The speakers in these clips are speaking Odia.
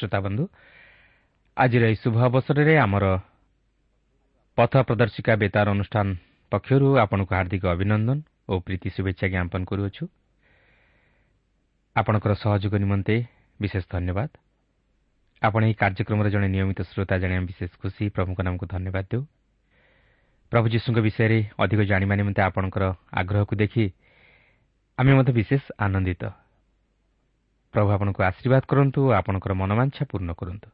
ପ୍ରିୟ ଶ୍ରୋତାବନ୍ଧୁ ଆଜିର ଏହି ଶୁଭ ଅବସରରେ ଆମର ପଥ ପ୍ରଦର୍ଶିକା ବେତାର ଅନୁଷ୍ଠାନ ପକ୍ଷରୁ ଆପଣଙ୍କୁ ହାର୍ଦ୍ଦିକ ଅଭିନନ୍ଦନ ଓ ପ୍ରୀତି ଶୁଭେଚ୍ଛା ଜ୍ଞାପନ କରୁଅଛୁ। ଆପଣଙ୍କର ସହଯୋଗ ନିମନ୍ତେ ବିଶେଷ ଧନ୍ୟବାଦ। ଆପଣ ଏହି କାର୍ଯ୍ୟକ୍ରମର ଜଣେ ନିୟମିତ ଶ୍ରୋତା ଜାଣିବା ବିଶେଷ ଖୁସି। ପ୍ରଭୁଙ୍କ ନାମକୁ ଧନ୍ୟବାଦ ଦେଉ। ପ୍ରଭୁ ଯୀଶୁଙ୍କ ବିଷୟରେ ଅଧିକ ଜାଣିବା ନିମନ୍ତେ ଆପଣଙ୍କର ଆଗ୍ରହକୁ ଦେଖି ଆମେ ମଧ୍ୟ ବିଶେଷ ଆନନ୍ଦିତ। ପ୍ରଭୁ ଆପଣଙ୍କୁ ଆଶୀର୍ବାଦ କରନ୍ତୁ ଓ ଆପଣଙ୍କର ମନମାଂଛା ପୂର୍ଣ୍ଣ କରନ୍ତୁ।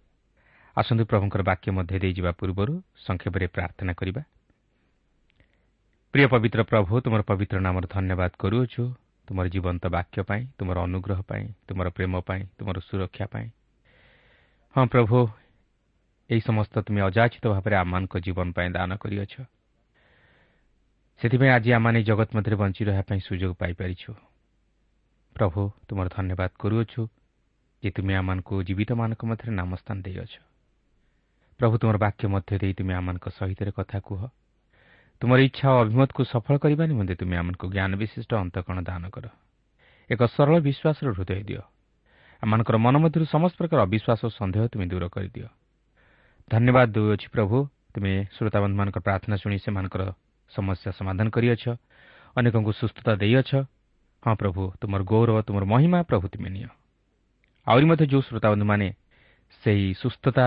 ଆସନ୍ତୁ ପ୍ରଭୁଙ୍କର ବାକ୍ୟ ମଧ୍ୟ ଦେଇଯିବା ପୂର୍ବରୁ ସଂକ୍ଷେପରେ ପ୍ରାର୍ଥନା କରିବା। ପ୍ରିୟ ପବିତ୍ର ପ୍ରଭୁ ତୁମର ପବିତ୍ର ନାମର ଧନ୍ୟବାଦ କରୁଅଛୁ। ତୁମର ଜୀବନ୍ତ ବାକ୍ୟ ପାଇଁ ତୁମର ଅନୁଗ୍ରହ ପାଇଁ ତୁମର ପ୍ରେମ ପାଇଁ ତୁମର ସୁରକ୍ଷା ପାଇଁ। ହଁ ପ୍ରଭୁ ଏହି ସମସ୍ତ ତୁମେ ଅଯାଚିତ ଭାବରେ ଆମମାନଙ୍କ ଜୀବନ ପାଇଁ ଦାନ କରିଅଛ। ସେଥିପାଇଁ ଆଜି ଆମମାନେ ଜଗତ ମଧ୍ୟରେ ବଞ୍ଚି ରହିବା ପାଇଁ ସୁଯୋଗ ପାଇପାରିଛୁ। ପ୍ରଭୁ ତୁମର ଧନ୍ୟବାଦ କରୁଅଛୁ ଯେ ତୁମେ ଆମମାନଙ୍କୁ ଜୀବିତମାନଙ୍କ ମଧ୍ୟରେ ନାମସ୍ଥାନ ଦେଇଅଛ। ପ୍ରଭୁ ତୁମର ବାକ୍ୟ ମଧ୍ୟ ଦେଇ ତୁମେ ଆମମାନଙ୍କ ସହିତ କଥା କୁହ। ତୁମର ଇଚ୍ଛା ଓ ଅଭିମତକୁ ସଫଳ କରିବା ନିମନ୍ତେ ତୁମେ ଆମମାନଙ୍କୁ ଜ୍ଞାନ ବିଶିଷ୍ଟ ଅନ୍ତକଣ ଦାନ କର। ଏକ ସରଳ ବିଶ୍ୱାସର ହୃଦୟ ଦିଅ। ଆମମାନଙ୍କର ମନ ମଧ୍ୟରୁ ସମସ୍ତ ପ୍ରକାର ଅବିଶ୍ୱାସ ଓ ସନ୍ଦେହ ତୁମେ ଦୂର କରିଦିଅ। ଧନ୍ୟବାଦ ଦେଉଅଛି ପ୍ରଭୁ ତୁମେ ଶ୍ରୋତାବନ୍ଧୁମାନଙ୍କ ପ୍ରାର୍ଥନା ଶୁଣି ସେମାନଙ୍କର ସମସ୍ୟା ସମାଧାନ କରିଅଛ ଅନେକଙ୍କୁ ସୁସ୍ଥତା ଦେଇଅଛ ହଁ ପ୍ରଭୁ ତୁମର ଗୌରବ ତୁମର ମହିମା ପ୍ରଭୁ ତୁମେ ନିଅ। ଆହୁରି ମଧ୍ୟ ଯେଉଁ ଶ୍ରୋତାବନ୍ଧୁମାନେ ସେହି ସୁସ୍ଥତା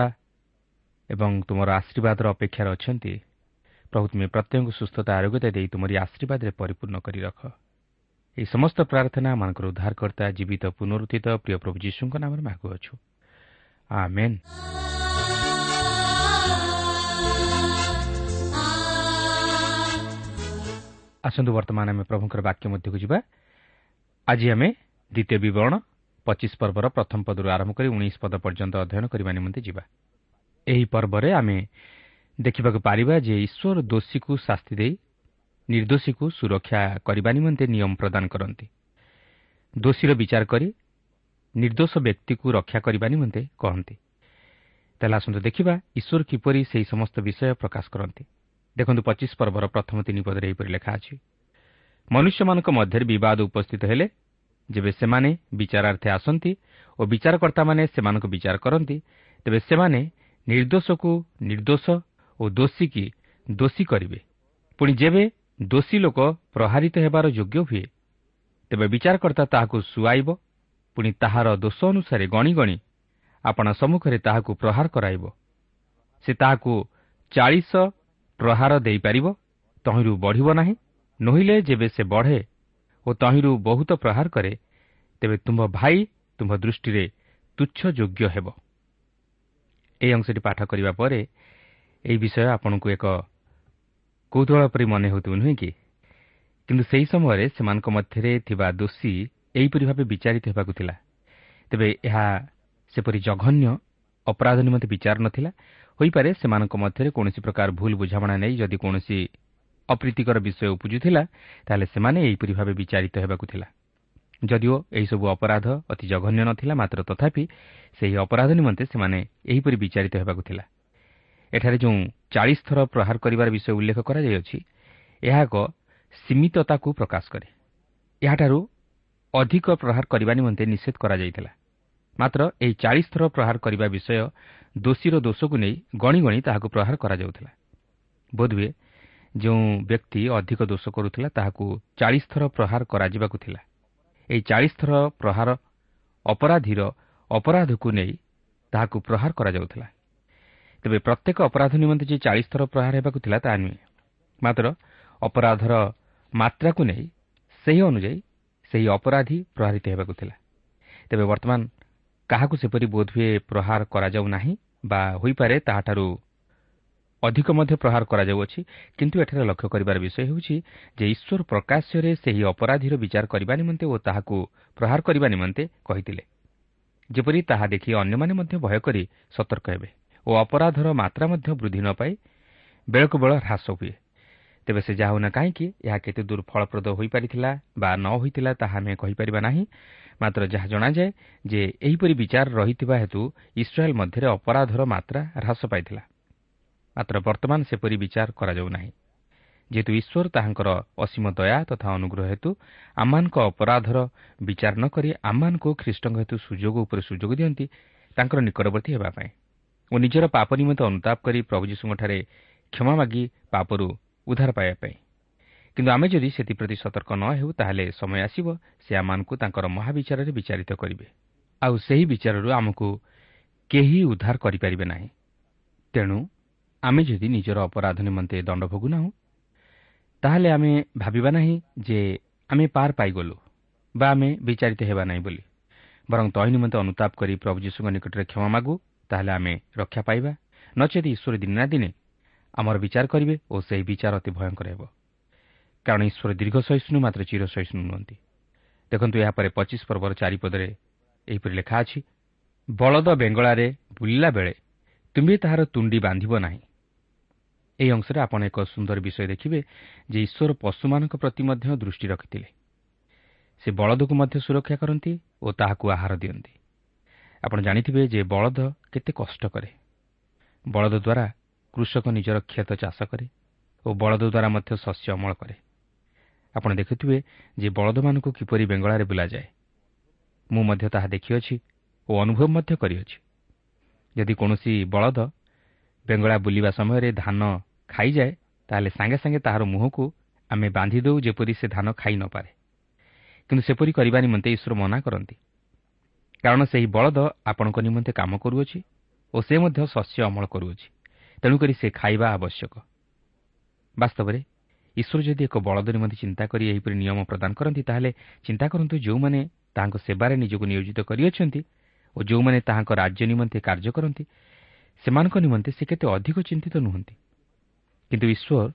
ଏବଂ ତୁମର ଆଶୀର୍ବାଦର ଅପେକ୍ଷାରେ ଅଛନ୍ତି ପ୍ରଭୁ ତୁମେ ପ୍ରତ୍ୟେକଙ୍କୁ ସୁସ୍ଥତା ଆରୋଗ୍ୟତା ଦେଇ ତୁମରି ଆଶୀର୍ବାଦରେ ପରିପୂର୍ଣ୍ଣ କରି ରଖ। ଏହି ସମସ୍ତ ପ୍ରାର୍ଥନା ଆମମାନଙ୍କର ଉଦ୍ଧାରକର୍ତ୍ତା ଜୀବିତ ପୁନରୁଦ୍ଧିତ ପ୍ରିୟ ପ୍ରଭୁ ଯୀଶୁଙ୍କ ନାମରେ ମାଗୁଅଛୁ ଆମେନ୍। ଆସନ୍ତୁ ବର୍ତ୍ତମାନ ଆମେ ପ୍ରଭୁଙ୍କର ବାକ୍ୟ ମଧ୍ୟକୁ ଯିବା। ଆଜି ଆମେ ଦ୍ୱିତୀୟ ବିବରଣ ପଚିଶ ପର୍ବର ପ୍ରଥମ ପଦରୁ ଆରମ୍ଭ କରି ଉଣେଇଶ ପଦ ପର୍ଯ୍ୟନ୍ତ ଅଧ୍ୟୟନ କରିବା ନିମନ୍ତେ ଯିବା। ଏହି ପର୍ବରେ ଆମେ ଦେଖିବାକୁ ପାରିବା ଯେ ଈଶ୍ୱର ଦୋଷୀକୁ ଶାସ୍ତି ଦେଇ ନିର୍ଦ୍ଦୋଷୀକୁ ସୁରକ୍ଷା କରିବା ନିମନ୍ତେ ନିୟମ ପ୍ରଦାନ କରନ୍ତି। ଦୋଷୀର ବିଚାର କରି ନିର୍ଦ୍ଦୋଷ ବ୍ୟକ୍ତିକୁ ରକ୍ଷା କରିବା ନିମନ୍ତେ କହନ୍ତି। ତାହେଲେ ଆସନ୍ତୁ ଦେଖିବା ଈଶ୍ୱର କିପରି ସେହି ସମସ୍ତ ବିଷୟ ପ୍ରକାଶ କରନ୍ତି। ଦେଖନ୍ତୁ ପଚିଶ ପର୍ବର ପ୍ରଥମ ତିନି ପଦରେ ଏହିପରି ଲେଖା ଅଛି। ମନୁଷ୍ୟମାନଙ୍କ ମଧ୍ୟରେ ବିବାଦ ଉପସ୍ଥିତ ହେଲେ ଯେବେ ସେମାନେ ବିଚାରାର୍ଥେ ଆସନ୍ତି ଓ ବିଚାରକର୍ତ୍ତାମାନେ ସେମାନଙ୍କୁ ବିଚାର କରନ୍ତି ତେବେ ସେମାନେ ନିର୍ଦ୍ଦୋଷକୁ ନିର୍ଦ୍ଦୋଷ ଓ ଦୋଷୀକି ଦୋଷୀ କରିବେ। ପୁଣି ଯେବେ ଦୋଷୀ ଲୋକ ପ୍ରହାରିତ ହେବାର ଯୋଗ୍ୟ ହୁଏ ତେବେ ବିଚାରକର୍ତ୍ତା ତାହାକୁ ସୁଆଇବ ପୁଣି ତାହାର ଦୋଷ ଅନୁସାରେ ଗଣି ଗଣି ଆପଣା ସମ୍ମୁଖରେ ତାହାକୁ ପ୍ରହାର କରାଇବ। ସେ ତାହାକୁ ଚାଳିଶ ପ୍ରହାର ଦେଇପାରିବ ତହିଁରୁ ବଢ଼ିବ ନାହିଁ। ନୋହିଲେ ଯେବେ ସେ ବଢ଼େ ଓ ତହିଁରୁ ବହୁତ ପ୍ରହାର କରେ ତେବେ ତୁମ୍ଭ ଭାଇ ତୁମ୍ଭ ଦୃଷ୍ଟିରେ ତୁଚ୍ଛ ଯୋଗ୍ୟ ହେବ। ଏହି ଅଂଶଟି ପାଠ କରିବା ପରେ ଏହି ବିଷୟ ଆପଣଙ୍କୁ ଏକ କୌତୁହଳ ପରି ମନେ ହେଉଥିବ ନୁହେଁ କି? କିନ୍ତୁ ସେହି ସମୟରେ ସେମାନଙ୍କ ମଧ୍ୟରେ ଥିବା ଦୋଷୀ ଏହିପରି ଭାବେ ବିଚାରିତ ହେବାକୁ ଥିଲା। ତେବେ ଏହା ସେପରି ଜଘନ୍ୟ ଅପରାଧ ନିମନ୍ତେ ବିଚାର ନଥିଲା। ହୋଇପାରେ ସେମାନଙ୍କ ମଧ୍ୟରେ କୌଣସି ପ୍ରକାର ଭୁଲ ବୁଝାମଣା ନେଇ ଯଦି କୌଣସି ଅପ୍ରୀତିକର ବିଷୟ ଉପୁଜୁଥିଲା ତାହେଲେ ସେମାନେ ଏହିପରି ଭାବେ ବିଚାରିତ ହେବାକୁ ଥିଲା ଯଦିଓ ଏହିସବୁ ଅପରାଧ ଅତି ଜଘନ୍ୟ ନଥିଲା ମାତ୍ର ତଥାପି ସେହି ଅପରାଧ ନିମନ୍ତେ ସେମାନେ ଏହିପରି ବିଚାରିତ ହେବାକୁ ଥିଲା ଏଠାରେ ଯେଉଁ ଚାଳିଶ ଥର ପ୍ରହାର କରିବାର ବିଷୟ ଉଲ୍ଲେଖ କରାଯାଇଅଛି ଏହା ଏକ ସୀମିତତାକୁ ପ୍ରକାଶ କରେ। ଏହାଠାରୁ ଅଧିକ ପ୍ରହାର କରିବା ନିମନ୍ତେ ନିଷେଧ କରାଯାଇଥିଲା। ମାତ୍ର ଏହି ଚାଳିଶ ଥର ପ୍ରହାର କରିବା ବିଷୟ ଦୋଷୀର ଦୋଷକୁ ନେଇ ଗଣି ଗଣି ତାହାକୁ ପ୍ରହାର କରାଯାଉଥିଲା। ବୋଧହୁଏ ଯେଉଁ ବ୍ୟକ୍ତି ଅଧିକ ଦୋଷ କରୁଥିଲା ତାହାକୁ ଚାଳିଶ ଥର ପ୍ରହାର କରାଯିବାକୁ ଥିଲା। ଏହି ଚାଳିଶ ଥର ପ୍ରହାର ଅପରାଧୀର ଅପରାଧକୁ ନେଇ ତାହାକୁ ପ୍ରହାର କରାଯାଉଥିଲା। ତେବେ ପ୍ରତ୍ୟେକ ଅପରାଧ ନିମନ୍ତେ ଯେ ଚାଳିଶ ଥର ପ୍ରହାର ହେବାକୁ ଥିଲା ତାହା ନୁହେଁ। ମାତ୍ର ଅପରାଧର ମାତ୍ରାକୁ ନେଇ ସେହି ଅନୁଯାୟୀ ସେହି ଅପରାଧୀ ପ୍ରହାରିତ ହେବାକୁ ଥିଲା। ତେବେ ବର୍ତ୍ତମାନ କାହାକୁ ସେପରି ବୋଧହୁଏ ପ୍ରହାର କରାଯାଉ ନାହିଁ ବା ହୋଇପାରେ ତାହାଠାରୁ ଅଧିକ ମଧ୍ୟ ପ୍ରହାର କରାଯାଉଅଛି। କିନ୍ତୁ ଏଠାରେ ଲକ୍ଷ୍ୟ କରିବାର ବିଷୟ ହେଉଛି ଯେ ଈଶ୍ୱର ପ୍ରକାଶ୍ୟରେ ସେହି ଅପରାଧୀର ବିଚାର କରିବା ନିମନ୍ତେ ଓ ତାହାକୁ ପ୍ରହାର କରିବା ନିମନ୍ତେ କହିଥିଲେ। ଯେପରି ତାହା ଦେଖି ଅନ୍ୟମାନେ ମଧ୍ୟ ଭୟ କରି ସତର୍କ ହେବେ ଓ ଅପରାଧର ମାତ୍ରା ମଧ୍ୟ ବୃଦ୍ଧି ନ ପାଇ ବେଳକୁ ବେଳ ହ୍ରାସ ହୁଏ। ତେବେ ସେ ଯାହା ହେଉନା କାହିଁକି ଏହା କେତେ ଦୂର ଫଳପ୍ରଦ ହୋଇପାରିଥିଲା ବା ନ ହୋଇଥିଲା ତାହା ଆମେ କହିପାରିବା ନାହିଁ। ମାତ୍ର ଯାହା ଜଣାଯାଏ ଯେ ଏହିପରି ବିଚାର ରହିଥିବା ହେତୁ ଇସ୍ରାଏଲ୍ ମଧ୍ୟରେ ଅପରାଧର ମାତ୍ରା ହ୍ରାସ ପାଇଥିଲା। ମାତ୍ର ବର୍ତ୍ତମାନ ସେପରି ବିଚାର କରାଯାଉ ନାହିଁ ଯେହେତୁ ଈଶ୍ୱର ତାହାଙ୍କର ଅସୀମ ଦୟା ତଥା ଅନୁଗ୍ରହ ହେତୁ ଆମମାନଙ୍କ ଅପରାଧର ବିଚାର ନ କରି ଆମମାନଙ୍କୁ ଖ୍ରୀଷ୍ଟଙ୍କ ହେତୁ ସୁଯୋଗ ଉପରେ ସୁଯୋଗ ଦିଅନ୍ତି ତାଙ୍କର ନିକଟବର୍ତ୍ତୀ ହେବା ପାଇଁ ଓ ନିଜର ପାପ ନିମନ୍ତେ ଅନୁତାପ କରି ପ୍ରଭୁ ଯୀଶୁଙ୍କଠାରେ କ୍ଷମା ମାଗି ପାପରୁ ଉଦ୍ଧାର ପାଇବା ପାଇଁ କିନ୍ତୁ ଆମେ ଯଦି ସେଥିପ୍ରତି ସତର୍କ ନ ହେଉ ତାହେଲେ ସମୟ ଆସିବ ସେ ଆମମାନଙ୍କୁ ତାଙ୍କର ମହାବିଚାରରେ ବିଚାରିତ କରିବେ ଆଉ ସେହି ବିଚାରରୁ ଆମକୁ କେହି ଉଦ୍ଧାର କରିପାରିବେ ନାହିଁ ତେଣୁ ଆମେ ଯଦି ନିଜର ଅପରାଧ ନିମନ୍ତେ ଦଣ୍ଡ ଭୋଗୁନାହୁଁ ତାହେଲେ ଆମେ ଭାବିବା ନାହିଁ ଯେ ଆମେ ପାର ପାଇଗଲୁ ବା ଆମେ ବିଚାରିତ ହେବା ନାହିଁ ବୋଲି ବରଂ ତହି ନିମନ୍ତେ ଅନୁତାପ କରି ପ୍ରଭୁ ଯୀଶୁଙ୍କ ନିକଟରେ କ୍ଷମା ମାଗୁ ତାହେଲେ ଆମେ ରକ୍ଷା ପାଇବା ନଚେତ ଈଶ୍ୱର ଦିନେ ନା ଦିନେ ଆମର ବିଚାର କରିବେ ଓ ସେହି ବିଚାର ଅତି ଭୟଙ୍କର ହେବ କାରଣ ଈଶ୍ୱର ଦୀର୍ଘ ସହିଷ୍ଣୁ ମାତ୍ର ଚିର ସହିଷ୍ଣୁ ନୁହନ୍ତି ଦେଖନ୍ତୁ ଏହାପରେ ପଚିଶ ପର୍ବର ଚାରିପଦରେ ଏହିପରି ଲେଖା ଅଛି ବଳଦ ବେଙ୍ଗଳାରେ ବୁଲିଲା ବେଳେ ତୁମ୍ଭେ ତାହାର ତୁଣ୍ଡି ବାନ୍ଧିବ ନାହିଁ। ଏହି ଅଂଶରେ ଆପଣ ଏକ ସୁନ୍ଦର ବିଷୟ ଦେଖିବେ ଯେ ଈଶ୍ୱର ପଶୁମାନଙ୍କ ପ୍ରତି ମଧ୍ୟ ଦୃଷ୍ଟି ରଖିଥିଲେ। ସେ ବଳଦକୁ ମଧ୍ୟ ସୁରକ୍ଷା କରନ୍ତି ଓ ତାହାକୁ ଆହାର ଦିଅନ୍ତି। ଆପଣ ଜାଣିଥିବେ ଯେ ବଳଦ କେତେ କଷ୍ଟ କରେ। ବଳଦ ଦ୍ୱାରା କୃଷକ ନିଜର କ୍ଷେତ ଚାଷ କରେ ଓ ବଳଦ ଦ୍ୱାରା ମଧ୍ୟ ଶସ୍ୟ ଅମଳ କରେ। ଆପଣ ଦେଖୁଥିବେ ଯେ ବଳଦମାନଙ୍କୁ କିପରି ବେଙ୍ଗଳାରେ ବୁଲାଯାଏ। ମୁଁ ମଧ୍ୟ ତାହା ଦେଖିଅଛି ଓ ଅନୁଭବ ମଧ୍ୟ କରିଅଛି। ଯଦି କୌଣସି ବଳଦ ବେଙ୍ଗଳା ବୁଲିବା ସମୟରେ ଧାନ ଖାଇଯାଏ ତାହେଲେ ସାଙ୍ଗେ ସାଙ୍ଗେ ତାହାର ମୁହଁକୁ ଆମେ ବାନ୍ଧି ଦେଉ ଯେପରି ସେ ଧାନ ଖାଇ ନପାରେ କିନ୍ତୁ ସେପରି କରିବା ନିମନ୍ତେ ଈଶ୍ୱର ମନା କରନ୍ତି। କାରଣ ସେହି ବଳଦ ଆପଣଙ୍କ ନିମନ୍ତେ କାମ କରୁଅଛି ଓ ସେ ମଧ୍ୟ ଶସ୍ୟ ଅମଳ କରୁଅଛି ତେଣୁକରି ସେ ଖାଇବା ଆବଶ୍ୟକ। ବାସ୍ତବରେ ଈଶ୍ୱର ଯଦି ଏକ ବଳଦ ନିମନ୍ତେ ଚିନ୍ତା କରି ଏହିପରି ନିୟମ ପ୍ରଦାନ କରନ୍ତି ତାହେଲେ ଚିନ୍ତା କରନ୍ତୁ ଯେଉଁମାନେ ତାହାଙ୍କ ସେବାରେ ନିଜକୁ ନିୟୋଜିତ କରିଅଛନ୍ତି ଓ ଯେଉଁମାନେ ତାହାଙ୍କ ରାଜ୍ୟ ନିମନ୍ତେ କାର୍ଯ୍ୟ କରନ୍ତି ସେମାନଙ୍କ ନିମନ୍ତେ ସେ କେତେ ଅଧିକ ଚିନ୍ତିତ ନୁହନ୍ତି। କିନ୍ତୁ ଈଶ୍ୱର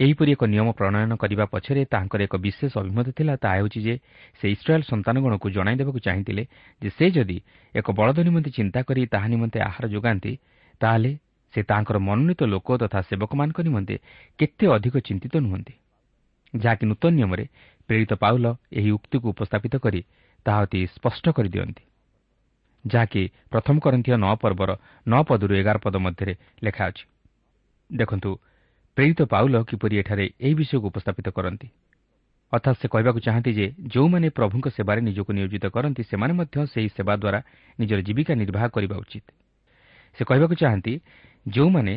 ଏହିପରି ଏକ ନିୟମ ପ୍ରଣୟନ କରିବା ପଛରେ ତାହାଙ୍କର ଏକ ବିଶେଷ ଅଭିମତ ଥିଲା ତାହା ହେଉଛି ଯେ ସେ ଇସ୍ରାଏଲ୍ ସନ୍ତାନଗଣକୁ ଜଣାଇ ଦେବାକୁ ଚାହିଁଥିଲେ ଯେ ସେ ଯଦି ଏକ ବଳଦ ନିମନ୍ତେ ଚିନ୍ତା କରି ତାହା ନିମନ୍ତେ ଆହାର ଯୋଗାନ୍ତି ତାହେଲେ ସେ ତାହାଙ୍କର ମନୋନୀତ ଲୋକ ତଥା ସେବକମାନଙ୍କ ନିମନ୍ତେ କେତେ ଅଧିକ ଚିନ୍ତିତ ନୁହନ୍ତି। ଯାହାକି ନୂତନ ନିୟମରେ ପ୍ରେରିତ ପାଉଲ ଏହି ଉକ୍ତିକୁ ଉପସ୍ଥାପିତ କରି ତାହା ଅତି ସ୍ପଷ୍ଟ କରିଦିଅନ୍ତି। ଯାହାକି ପ୍ରଥମ କରନ୍ଥୀୟ ନଅ ପର୍ବର ନଅ ପଦରୁ ଏଗାର ପଦ ମଧ୍ୟରେ ଲେଖା ଅଛି। ଦେଖନ୍ତୁ ପ୍ରେରିତ ପାଉଲ କିପରି ଏଠାରେ ଏହି ବିଷୟକୁ ଉପସ୍ଥାପିତ କରନ୍ତି? ଅର୍ଥାତ୍ ସେ କହିବାକୁ ଚାହାନ୍ତି ଯେ ଯେଉଁମାନେ ପ୍ରଭୁଙ୍କ ସେବାରେ ନିଜକୁ ନିୟୋଜିତ କରନ୍ତି ସେମାନେ ମଧ୍ୟ ସେହି ସେବା ଦ୍ୱାରା ନିଜର ଜୀବିକା ନିର୍ବାହ କରିବା ଉଚିତ। ସେ କହିବାକୁ ଚାହାନ୍ତି ଯେଉଁମାନେ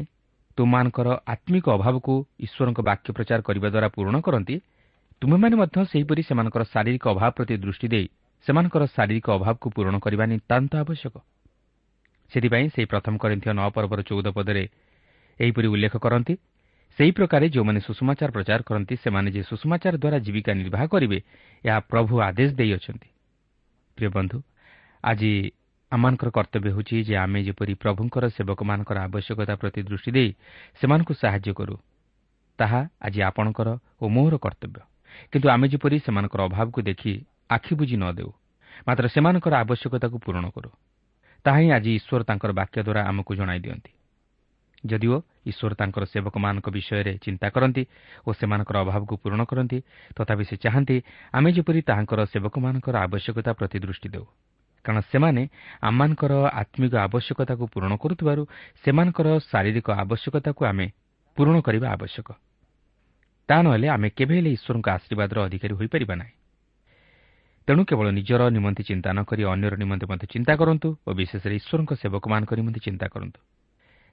ତୁମମାନଙ୍କର ଆତ୍ମିକ ଅଭାବକୁ ଈଶ୍ୱରଙ୍କ ବାକ୍ୟ ପ୍ରଚାର କରିବା ଦ୍ୱାରା ପୂରଣ କରନ୍ତି ତୁମେମାନେ ମଧ୍ୟ ସେହିପରି ସେମାନଙ୍କର ଶାରୀରିକ ଅଭାବ ପ୍ରତି ଦୃଷ୍ଟି ଦେଇ ସେମାନଙ୍କର ଶାରୀରିକ ଅଭାବକୁ ପୂରଣ କରିବା ନିତାନ୍ତ ଆବଶ୍ୟକ। ସେଥିପାଇଁ ସେହି ପ୍ରଥମ କରିଥିବା ନଅ ପର୍ବର ଚଉଦ ପଦରେ ଏହିପରି ଉଲ୍ଲେଖ କରନ୍ତି ସେହି ପ୍ରକାରେ ଯେଉଁମାନେ ସୁଷମାଚାର ପ୍ରଚାର କରନ୍ତି ସେମାନେ ଯେ ସୁଷମାଚାର ଦ୍ୱାରା ଜୀବିକା ନିର୍ବାହ କରିବେ ଏହା ପ୍ରଭୁ ଆଦେଶ ଦେଇଅଛନ୍ତି। ପ୍ରିୟ ବନ୍ଧୁ ଆଜି ଆମମାନଙ୍କର କର୍ତ୍ତବ୍ୟ ହେଉଛି ଯେ ଆମେ ଯେପରି ପ୍ରଭୁଙ୍କର ସେବକମାନଙ୍କର ଆବଶ୍ୟକତା ପ୍ରତି ଦୃଷ୍ଟି ଦେଇ ସେମାନଙ୍କୁ ସାହାଯ୍ୟ କରୁ ତାହା ଆଜି ଆପଣଙ୍କର ଓ ମୋହର କର୍ତ୍ତବ୍ୟ। କିନ୍ତୁ ଆମେ ଯେପରି ସେମାନଙ୍କର ଅଭାବକୁ ଦେଖି ଆଖି ବୁଝି ନ ଦେଉ ମାତ୍ର ସେମାନଙ୍କର ଆବଶ୍ୟକତାକୁ ପୂରଣ କରୁ ତାହା ହିଁ ଆଜି ଈଶ୍ୱର ତାଙ୍କର ବାକ୍ୟ ଦ୍ୱାରା ଆମକୁ ଜଣାଇ ଦିଅନ୍ତି। ଯଦିଓ ଈଶ୍ୱର ତାଙ୍କର ସେବକମାନଙ୍କ ବିଷୟରେ ଚିନ୍ତା କରନ୍ତି ଓ ସେମାନଙ୍କର ଅଭାବକୁ ପୂରଣ କରନ୍ତି ତଥାପି ସେ ଚାହାନ୍ତି ଆମେ ଯେପରି ତାହାଙ୍କର ସେବକମାନଙ୍କର ଆବଶ୍ୟକତା ପ୍ରତି ଦୃଷ୍ଟି ଦେଉ। କାରଣ ସେମାନେ ଆମମାନଙ୍କର ଆତ୍ମିକ ଆବଶ୍ୟକତାକୁ ପୂରଣ କରୁଥିବାରୁ ସେମାନଙ୍କର ଶାରୀରିକ ଆବଶ୍ୟକତାକୁ ଆମେ ପୂରଣ କରିବା ଆବଶ୍ୟକ। ତାହା ନହେଲେ ଆମେ କେବେ ହେଲେ ଈଶ୍ୱରଙ୍କ ଆଶୀର୍ବାଦର ଅଧିକାରୀ ହୋଇପାରିବା ନାହିଁ। ତେଣୁ କେବଳ ନିଜର ନିମନ୍ତେ ଚିନ୍ତା ନ କରି ଅନ୍ୟର ନିମନ୍ତେ ମଧ୍ୟ ଚିନ୍ତା କରନ୍ତୁ ଓ ବିଶେଷରେ ଈଶ୍ୱରଙ୍କ ସେବକମାନଙ୍କ ନିମନ୍ତେ ଚିନ୍ତା କରନ୍ତୁ।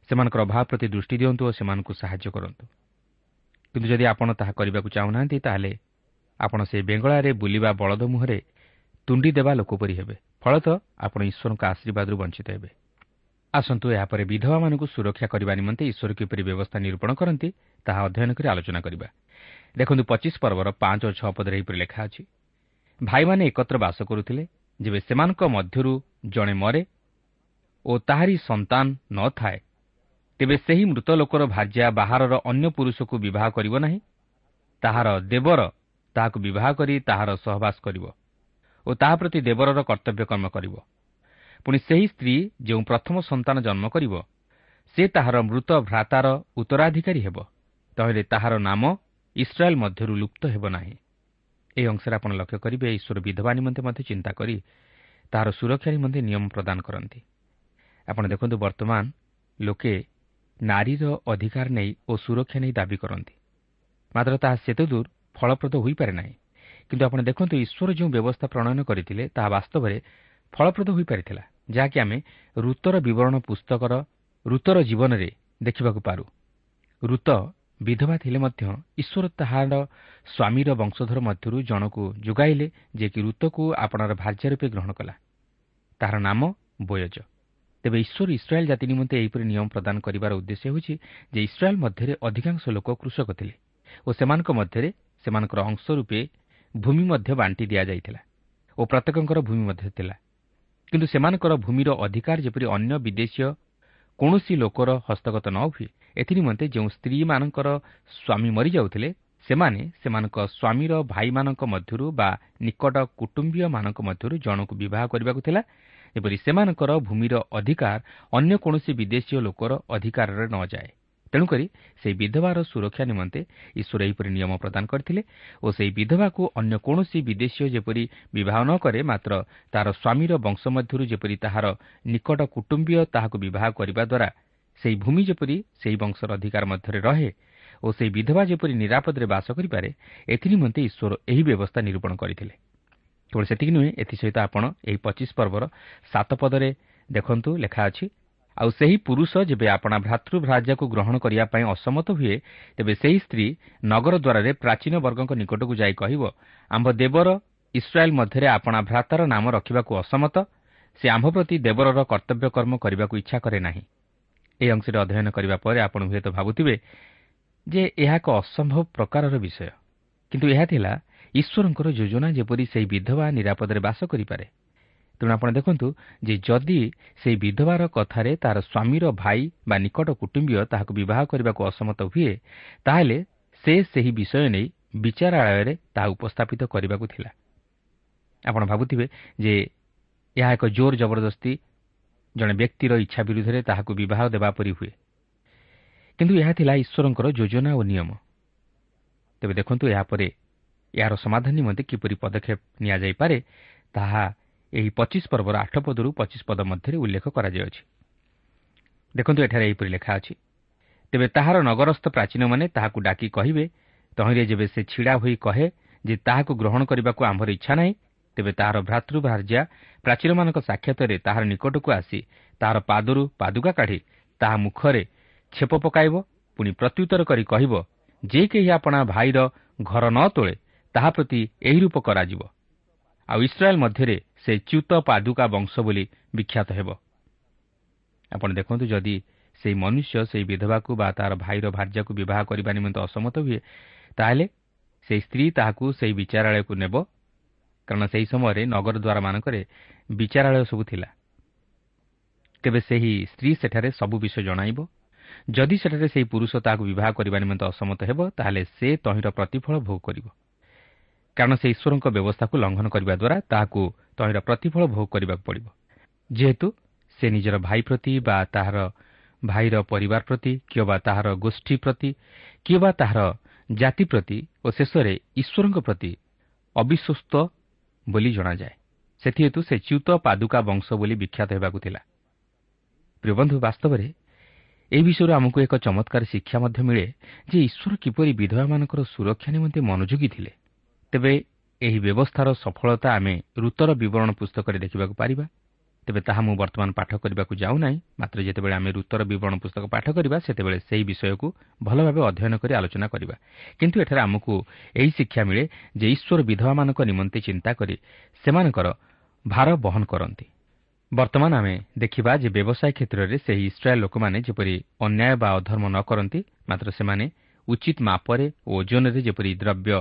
ସେମାନଙ୍କର ଅଭାବ ପ୍ରତି ଦୃଷ୍ଟି ଦିଅନ୍ତୁ ଓ ସେମାନଙ୍କୁ ସାହାଯ୍ୟ କରନ୍ତୁ। କିନ୍ତୁ ଯଦି ଆପଣ ତାହା କରିବାକୁ ଚାହୁଁନାହାନ୍ତି ତାହେଲେ ଆପଣ ସେହି ବେଙ୍ଗଳାରେ ବୁଲିବା ବଳଦ ମୁହଁରେ ତୁଣ୍ଡି ଦେବା ଲୋକ ପରି ହେବେ। ଫଳତଃ ଆପଣ ଈଶ୍ୱରଙ୍କ ଆଶୀର୍ବାଦରୁ ବଞ୍ଚିତ ହେବେ। ଆସନ୍ତୁ ଏହାପରେ ବିଧବାମାନଙ୍କୁ ସୁରକ୍ଷା କରିବା ନିମନ୍ତେ ଈଶ୍ୱର କିପରି ବ୍ୟବସ୍ଥା ନିରୂପଣ କରନ୍ତି ତାହା ଅଧ୍ୟୟନ କରି ଆଲୋଚନା କରିବା। ଦେଖନ୍ତୁ ପଚିଶ ପର୍ବର ପାଞ୍ଚ ଓ ଛଅ ପଦରେ ଏହିପରି ଲେଖା ଅଛି ଭାଇମାନେ ଏକତ୍ର ବାସ କରୁଥିଲେ ଯେବେ ସେମାନଙ୍କ ମଧ୍ୟରୁ ଜଣେ ମରେ ଓ ତାହାରି ସନ୍ତାନ ନ ଥାଏ ତେବେ ସେହି ମୃତ ଲୋକର ଭାର୍ଯ୍ୟା ବାହାରର ଅନ୍ୟ ପୁରୁଷକୁ ବିବାହ କରିବ ନାହିଁ। ତାହାର ଦେବର ତାହାକୁ ବିବାହ କରି ତାହାର ସହବାସ କରିବ ଓ ତାହା ପ୍ରତି ଦେବରର କର୍ତ୍ତବ୍ୟ କର୍ମ କରିବ। ପୁଣି ସେହି ସ୍ତ୍ରୀ ଯେଉଁ ପ୍ରଥମ ସନ୍ତାନ ଜନ୍ମ କରିବ ସେ ତାହାର ମୃତ ଭ୍ରାତାର ଉତ୍ତରାଧିକାରୀ ହେବ ତାହେଲେ ତାହାର ନାମ ଇସ୍ରାଏଲ୍ ମଧ୍ୟରୁ ଲୁପ୍ତ ହେବ ନାହିଁ। ଏହି ଅଂଶରେ ଆପଣ ଲକ୍ଷ୍ୟ କରିବେ ଈଶ୍ୱର ବିଧବା ନିମନ୍ତେ ମଧ୍ୟ ଚିନ୍ତା କରି ତାହାର ସୁରକ୍ଷା ନିମନ୍ତେ ନିୟମ ପ୍ରଦାନ କରନ୍ତି। ଆପଣ ଦେଖନ୍ତୁ ବର୍ତ୍ତମାନ ଲୋକେ ନାରୀର ଅଧିକାର ନେଇ ଓ ସୁରକ୍ଷା ନେଇ ଦାବି କରନ୍ତି। ମାତ୍ର ତାହା ସେତେଦୂର ଫଳପ୍ରଦ ହୋଇପାରେ ନାହିଁ। କିନ୍ତୁ ଆପଣ ଦେଖନ୍ତୁ ଈଶ୍ୱର ଯେଉଁ ବ୍ୟବସ୍ଥା ପ୍ରଣୟନ କରିଥିଲେ ତାହା ବାସ୍ତବରେ ଫଳପ୍ରଦ ହୋଇପାରିଥିଲା ଯାହାକି ଆମେ ଋତର ବିବରଣ ପୁସ୍ତକର ଋତର ଜୀବନରେ ଦେଖିବାକୁ ପାରୁ। ଋତ ବିଧବା ଥିଲେ ମଧ୍ୟ ଈଶ୍ୱର ତାହାର ସ୍ୱାମୀର ବଂଶଧର ମଧ୍ୟରୁ ଜଣକୁ ଯୋଗାଇଲେ ଯିଏକି ଋତକୁ ଆପଣାର ଭାର୍ଯ୍ୟା ରୂପେ ଗ୍ରହଣ କଲା। ତାହାର ନାମ ବୋୟଜ। ତେବେ ଈଶ୍ୱର ଇସ୍ରାଏଲ୍ ଜାତି ନିମନ୍ତେ ଏହିପରି ନିୟମ ପ୍ରଦାନ କରିବାର ଉଦ୍ଦେଶ୍ୟ ହେଉଛି ଯେ ଇସ୍ରାଏଲ୍ ମଧ୍ୟରେ ଅଧିକାଂଶ ଲୋକ କୃଷକ ଥିଲେ ଓ ସେମାନଙ୍କ ମଧ୍ୟରେ ସେମାନଙ୍କର ଅଂଶ ରୂପେ ଭୂମି ମଧ୍ୟ ବାଣ୍ଟି ଦିଆଯାଇଥିଲା ଓ ପ୍ରତ୍ୟେକଙ୍କର ଭୂମି ମଧ୍ୟ ଥିଲା। କିନ୍ତୁ ସେମାନଙ୍କର ଭୂମିର ଅଧିକାର ଯେପରି ଅନ୍ୟ ବିଦେଶୀୟ କୌଣସି ଲୋକର ହସ୍ତଗତ ନ ହୁଏ ଏଥିନିମନ୍ତେ ଯେଉଁ ସ୍ତ୍ରୀମାନଙ୍କର ସ୍ୱାମୀ ମରିଯାଉଥିଲେ ସେମାନେ ସେମାନଙ୍କ ସ୍ୱାମୀର ଭାଇମାନଙ୍କ ମଧ୍ୟରୁ ବା ନିକଟ କୁଟୁମ୍ବୀୟମାନଙ୍କ ମଧ୍ୟରୁ ଜଣକୁ ବିବାହ କରିବାକୁ ଥିଲା ଏପରି ସେମାନଙ୍କର ଭୂମିର ଅଧିକାର ଅନ୍ୟ କୌଣସି ବିଦେଶୀୟ ଲୋକର ଅଧିକାରରେ ନ ଯାଏ। ତେଣୁକରି ସେହି ବିଧବାର ସୁରକ୍ଷା ନିମନ୍ତେ ଈଶ୍ୱର ଏହିପରି ନିୟମ ପ୍ରଦାନ କରିଥିଲେ ଓ ସେହି ବିଧବାକୁ ଅନ୍ୟ କୌଣସି ବିଦେଶୀୟ ଯେପରି ବିବାହ ନ କରେ ମାତ୍ର ତାହାର ସ୍ୱାମୀର ବଂଶ ମଧ୍ୟରୁ ଯେପରି ତାହାର ନିକଟ କୁଟୁମ୍ବୀୟ ତାହାକୁ ବିବାହ କରିବା ଦ୍ୱାରା ସେହି ଭୂମି ଯେପରି ସେହି ବଂଶର ଅଧିକାର ମଧ୍ୟରେ ରହେ ଓ ସେହି ବିଧବା ଯେପରି ନିରାପଦରେ ବାସ କରିପାରେ ଏଥିନିମନ୍ତେ ଈଶ୍ୱର ଏହି ବ୍ୟବସ୍ଥା ନିରୂପଣ କରିଥିଲେ। କେବଳ ସେତିକି ନୁହେଁ ଏଥିସହିତ ଆପଣ ଏହି ପଚିଶ ପର୍ବର ସାତ ପଦରେ ଦେଖନ୍ତୁ ଲେଖା ଅଛି ଆଉ ସେହି ପୁରୁଷ ଯେବେ ଆପଣା ଭ୍ରାତୃଭ୍ରାଜାକୁ ଗ୍ରହଣ କରିବା ପାଇଁ ଅସମତ ହୁଏ ତେବେ ସେହି ସ୍ତ୍ରୀ ନଗର ଦ୍ୱାରରେ ପ୍ରାଚୀନ ବର୍ଗଙ୍କ ନିକଟକୁ ଯାଇ କହିବ ଆମ୍ଭ ଦେବର ଇସ୍ରାଏଲ୍ ମଧ୍ୟରେ ଆପଣା ଭ୍ରାତାର ନାମ ରଖିବାକୁ ଅସମତ ସେ ଆମ୍ଭ ପ୍ରତି ଦେବରର କର୍ତ୍ତବ୍ୟ କର୍ମ କରିବାକୁ ଇଚ୍ଛା କରେ ନାହିଁ ଏହି ଅଂଶରେ ଅଧ୍ୟୟନ କରିବା ପରେ ଆପଣ ହୁଏତ ଭାବୁଥିବେ ଯେ ଏହା ଏକ ଅସମ୍ଭବ ପ୍ରକାରର ବିଷୟ। କିନ୍ତୁ ଏହା ଥିଲା ଈଶ୍ୱରଙ୍କର ଯୋଜନା ଯେପରି ସେହି ବିଧବା ନିରାପଦରେ ବାସ କରିପାରେ। ତେଣୁ ଆପଣ ଦେଖନ୍ତୁ ଯେ ଯଦି ସେହି ବିଧବାର କଥାରେ ତାହାର ସ୍ୱାମୀର ଭାଇ ବା ନିକଟ କୁଟୁମ୍ବୀୟ ତାହାକୁ ବିବାହ କରିବାକୁ ଅସମତ ହୁଏ ତାହେଲେ ସେ ସେହି ବିଷୟ ନେଇ ବିଚାରାଳୟରେ ତାହା ଉପସ୍ଥାପିତ କରିବାକୁ ଥିଲା। ଆପଣ ଭାବୁଥିବେ ଯେ ଏହା ଏକ ଜୋର ଜବରଦସ୍ତି ଜଣେ ବ୍ୟକ୍ତିର ଇଚ୍ଛା ବିରୁଦ୍ଧରେ ତାହାକୁ ବିବାହ ଦେବା ପରି ହୁଏ। କିନ୍ତୁ ଏହା ଥିଲା ଈଶ୍ୱରଙ୍କର ଯୋଜନା ଓ ନିୟମ। ତେବେ ଦେଖନ୍ତୁ ଏହାପରେ ଏହାର ସମାଧାନ ନିମନ୍ତେ କିପରି ପଦକ୍ଷେପ ନିଆଯାଇପାରେ ତାହା ଏହି ପଚିଶ ପର୍ବର ଆଠ ପଦରୁ ପଚିଶ ପଦ ମଧ୍ୟରେ ଉଲ୍ଲେଖ କରାଯାଇଅଛି ଦେଖନ୍ତୁ ଏଠାରେ ଏହିପରି ଲେଖା ଅଛି। ତେବେ ତାହାର ନଗରସ୍ଥ ପ୍ରାଚୀନମାନେ ତାହାକୁ ଡାକି କହିବେ ତହିଁରେ ଯେବେ ସେ ଛିଡ଼ା ହୋଇ କହେ ଯେ ତାହାକୁ ଗ୍ରହଣ କରିବାକୁ ଆମ୍ଭର ଇଚ୍ଛା ନାହିଁ ତେବେ ତାହାର ଭ୍ରାତୃଭାର୍ଯ୍ୟା ପ୍ରାଚୀନମାନଙ୍କ ସାକ୍ଷାତରେ ତାହାର ନିକଟକୁ ଆସି ତାହାର ପାଦରୁ ପାଦୁକା କାଢ଼ି ତାହା ମୁଖରେ ଛେପ ପକାଇବ ପୁଣି ପ୍ରତ୍ୟୁତ୍ତର କରି କହିବ ଯେ କେହି ଆପଣା ଭାଇର ଘର ନ ତୋଳେ ତାହା ପ୍ରତି ଏହି ରୂପ କରାଯିବ। ଆଉ ଇସ୍ରାଏଲ୍ ମଧ୍ୟରେ ସେ ଚ୍ୟୁତ ପାଦୁକା ବଂଶ ବୋଲି ବିଖ୍ୟାତ ହେବ। ଆପଣ ଦେଖନ୍ତୁ ଯଦି ସେହି ମନୁଷ୍ୟ ସେହି ବିଧବାକୁ ବା ତା'ର ଭାଇର ଭାର୍ଯ୍ୟାକୁ ବିବାହ କରିବା ନିମନ୍ତେ ଅସମତ ହୁଏ ତାହେଲେ ସେହି ସ୍ତ୍ରୀ ତାହାକୁ ସେହି ବିଚାରାଳୟକୁ ନେବ। କାରଣ ସେହି ସମୟରେ ନଗର ଦ୍ୱାରମାନଙ୍କରେ ବିଚାରାଳୟ ସବୁ ଥିଲା। ତେବେ ସେହି ସ୍ତ୍ରୀ ସେଠାରେ ସବୁ ବିଷୟ ଜଣାଇବ। ଯଦି ସେଠାରେ ସେହି ପୁରୁଷ ତାହାକୁ ବିବାହ କରିବା ନିମନ୍ତେ ଅସମତ ହେବ ତାହେଲେ ସେ ତହିଁର ପ୍ରତିଫଳ ଭୋଗ କରିବ। କାରଣ ସେ ଈଶ୍ୱରଙ୍କ ବ୍ୟବସ୍ଥାକୁ ଲଙ୍ଘନ କରିବା ଦ୍ୱାରା ତାହାକୁ ତହିଁର ପ୍ରତିଫଳ ଭୋଗ କରିବାକୁ ପଡ଼ିବ। ଯେହେତୁ ସେ ନିଜର ଭାଇ ପ୍ରତି ବା ତାହାର ଭାଇର ପରିବାର ପ୍ରତି କିଏ ବା ତାହାର ଗୋଷ୍ଠୀ ପ୍ରତି କିଏ ବା ତାହାର ଜାତି ପ୍ରତି ଓ ଶେଷରେ ଈଶ୍ୱରଙ୍କ ପ୍ରତି ଅବିଶ୍ୱସ୍ତ ବୋଲି ଜଣାଯାଏ। ସେଥିହେତୁ ସେ ଚ୍ୟୁତ ପାଦୁକା ବଂଶ ବୋଲି ବିଖ୍ୟାତ ହେବାକୁ ଥିଲା। ପ୍ରିୟବନ୍ଧୁ ବାସ୍ତବରେ ଏହି ବିଷୟରୁ ଆମକୁ ଏକ ଚମତ୍କାର ଶିକ୍ଷା ମଧ୍ୟ ମିଳେ ଯେ ଈଶ୍ୱର କିପରି ବିଧବାମାନଙ୍କର ସୁରକ୍ଷା ନିମନ୍ତେ ମନୋଯୋଗୀ ଥିଲେ ତେବେ ଏହି ବ୍ୟବସ୍ଥାର ସଫଳତା ଆମେ ଋତର ବିବରଣ ପୁସ୍ତକରେ ଦେଖିବାକୁ ପାରିବା। ତେବେ ତାହା ମୁଁ ବର୍ତ୍ତମାନ ପାଠ କରିବାକୁ ଯାଉନାହିଁ ମାତ୍ର ଯେତେବେଳେ ଆମେ ଋତର ବିବରଣ ପୁସ୍ତକ ପାଠ କରିବା ସେତେବେଳେ ସେହି ବିଷୟକୁ ଭଲ ଭାବେ ଅଧ୍ୟୟନ କରି ଆଲୋଚନା କରିବା। କିନ୍ତୁ ଏଠାରେ ଆମକୁ ଏହି ଶିକ୍ଷା ମିଳେ ଯେ ଈଶ୍ୱର ବିଧବାମାନଙ୍କ ନିମନ୍ତେ ଚିନ୍ତା କରି ସେମାନଙ୍କର ଭାର ବହନ କରନ୍ତି। ବର୍ତ୍ତମାନ ଆମେ ଦେଖିବା ଯେ ବ୍ୟବସାୟ କ୍ଷେତ୍ରରେ ସେହି ଇସ୍ରାଏଲ୍ ଲୋକମାନେ ଯେପରି ଅନ୍ୟାୟ ବା ଅଧର୍ମ ନ କରନ୍ତି ମାତ୍ର ସେମାନେ ଉଚିତ ମାପରେ ଓ ଓଜନରେ ଯେପରି ଦ୍ରବ୍ୟ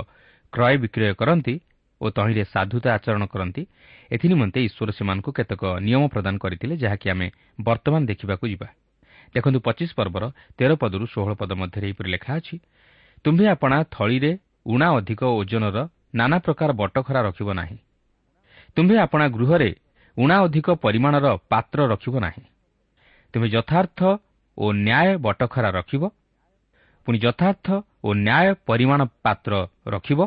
କ୍ରୟ ବିକ୍ରୟ କରନ୍ତି ଓ ତହିଁରେ ସାଧୁତା ଆଚରଣ କରନ୍ତି ଏଥିନିମନ୍ତେ ଈଶ୍ୱର ସେମାନଙ୍କୁ କେତେକ ନିୟମ ପ୍ରଦାନ କରିଥିଲେ ଯାହାକି ଆମେ ବର୍ତ୍ତମାନ ଦେଖିବାକୁ ଯିବା। ଦେଖନ୍ତୁ ପଚିଶ ପର୍ବର ତେର ପଦରୁ ଷୋହଳ ପଦ ମଧ୍ୟରେ ଏହିପରି ଲେଖା ଅଛି ତୁମ୍ଭେ ଆପଣା ଥଳିରେ ଉଣା ଅଧିକ ଓଜନର ନାନା ପ୍ରକାର ବଟଖରା ରଖିବ ନାହିଁ। ତୁମ୍ଭେ ଆପଣା ଗୃହରେ ଉଣା ଅଧିକ ପରିମାଣର ପାତ୍ର ରଖିବ ନାହିଁ। ତୁମେ ଯଥାର୍ଥ ଓ ନ୍ୟାୟ ବଟଖରା ରଖିବ। ପୁଣି ଯଥାର୍ଥ ଓ ନ୍ୟାୟ ପରିମାଣ ପାତ୍ର ରଖିବ।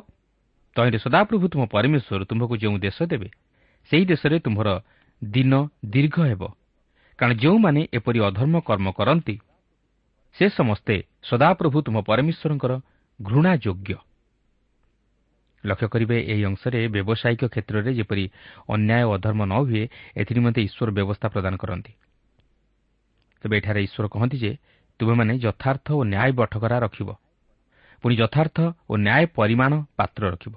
ତହିଁରେ ସଦାପ୍ରଭୁ ତୁମ ପରମେଶ୍ୱର ତୁମ୍ଭକୁ ଯେଉଁ ଦେଶ ଦେବେ ସେହି ଦେଶରେ ତୁମ୍ଭର ଦିନ ଦୀର୍ଘ ହେବ। କାରଣ ଯେଉଁମାନେ ଏପରି ଅଧର୍ମ କର୍ମ କରନ୍ତି ସେ ସମସ୍ତେ ସଦାପ୍ରଭୁ ତୁମ ପରମେଶ୍ୱରଙ୍କର ଘୃଣା ଯୋଗ୍ୟ ଲକ୍ଷ୍ୟ କରିବେ ଏହି ଅଂଶରେ ବ୍ୟବସାୟିକ କ୍ଷେତ୍ରରେ ଯେପରି ଅନ୍ୟାୟ ଅଧର୍ମ ନ ହୁଏ ଏଥିନିମନ୍ତେ ଈଶ୍ୱର ବ୍ୟବସ୍ଥା ପ୍ରଦାନ କରନ୍ତି। ତେବେ ଏଠାରେ ଈଶ୍ୱର କହନ୍ତି ଯେ ତୁମେମାନେ ଯଥାର୍ଥ ଓ ନ୍ୟାୟ ବଠକରା ରଖିବ। ପୁଣି ଯଥାର୍ଥ ଓ ନ୍ୟାୟ ପରିମାଣ ପାତ୍ର ରଖିବ।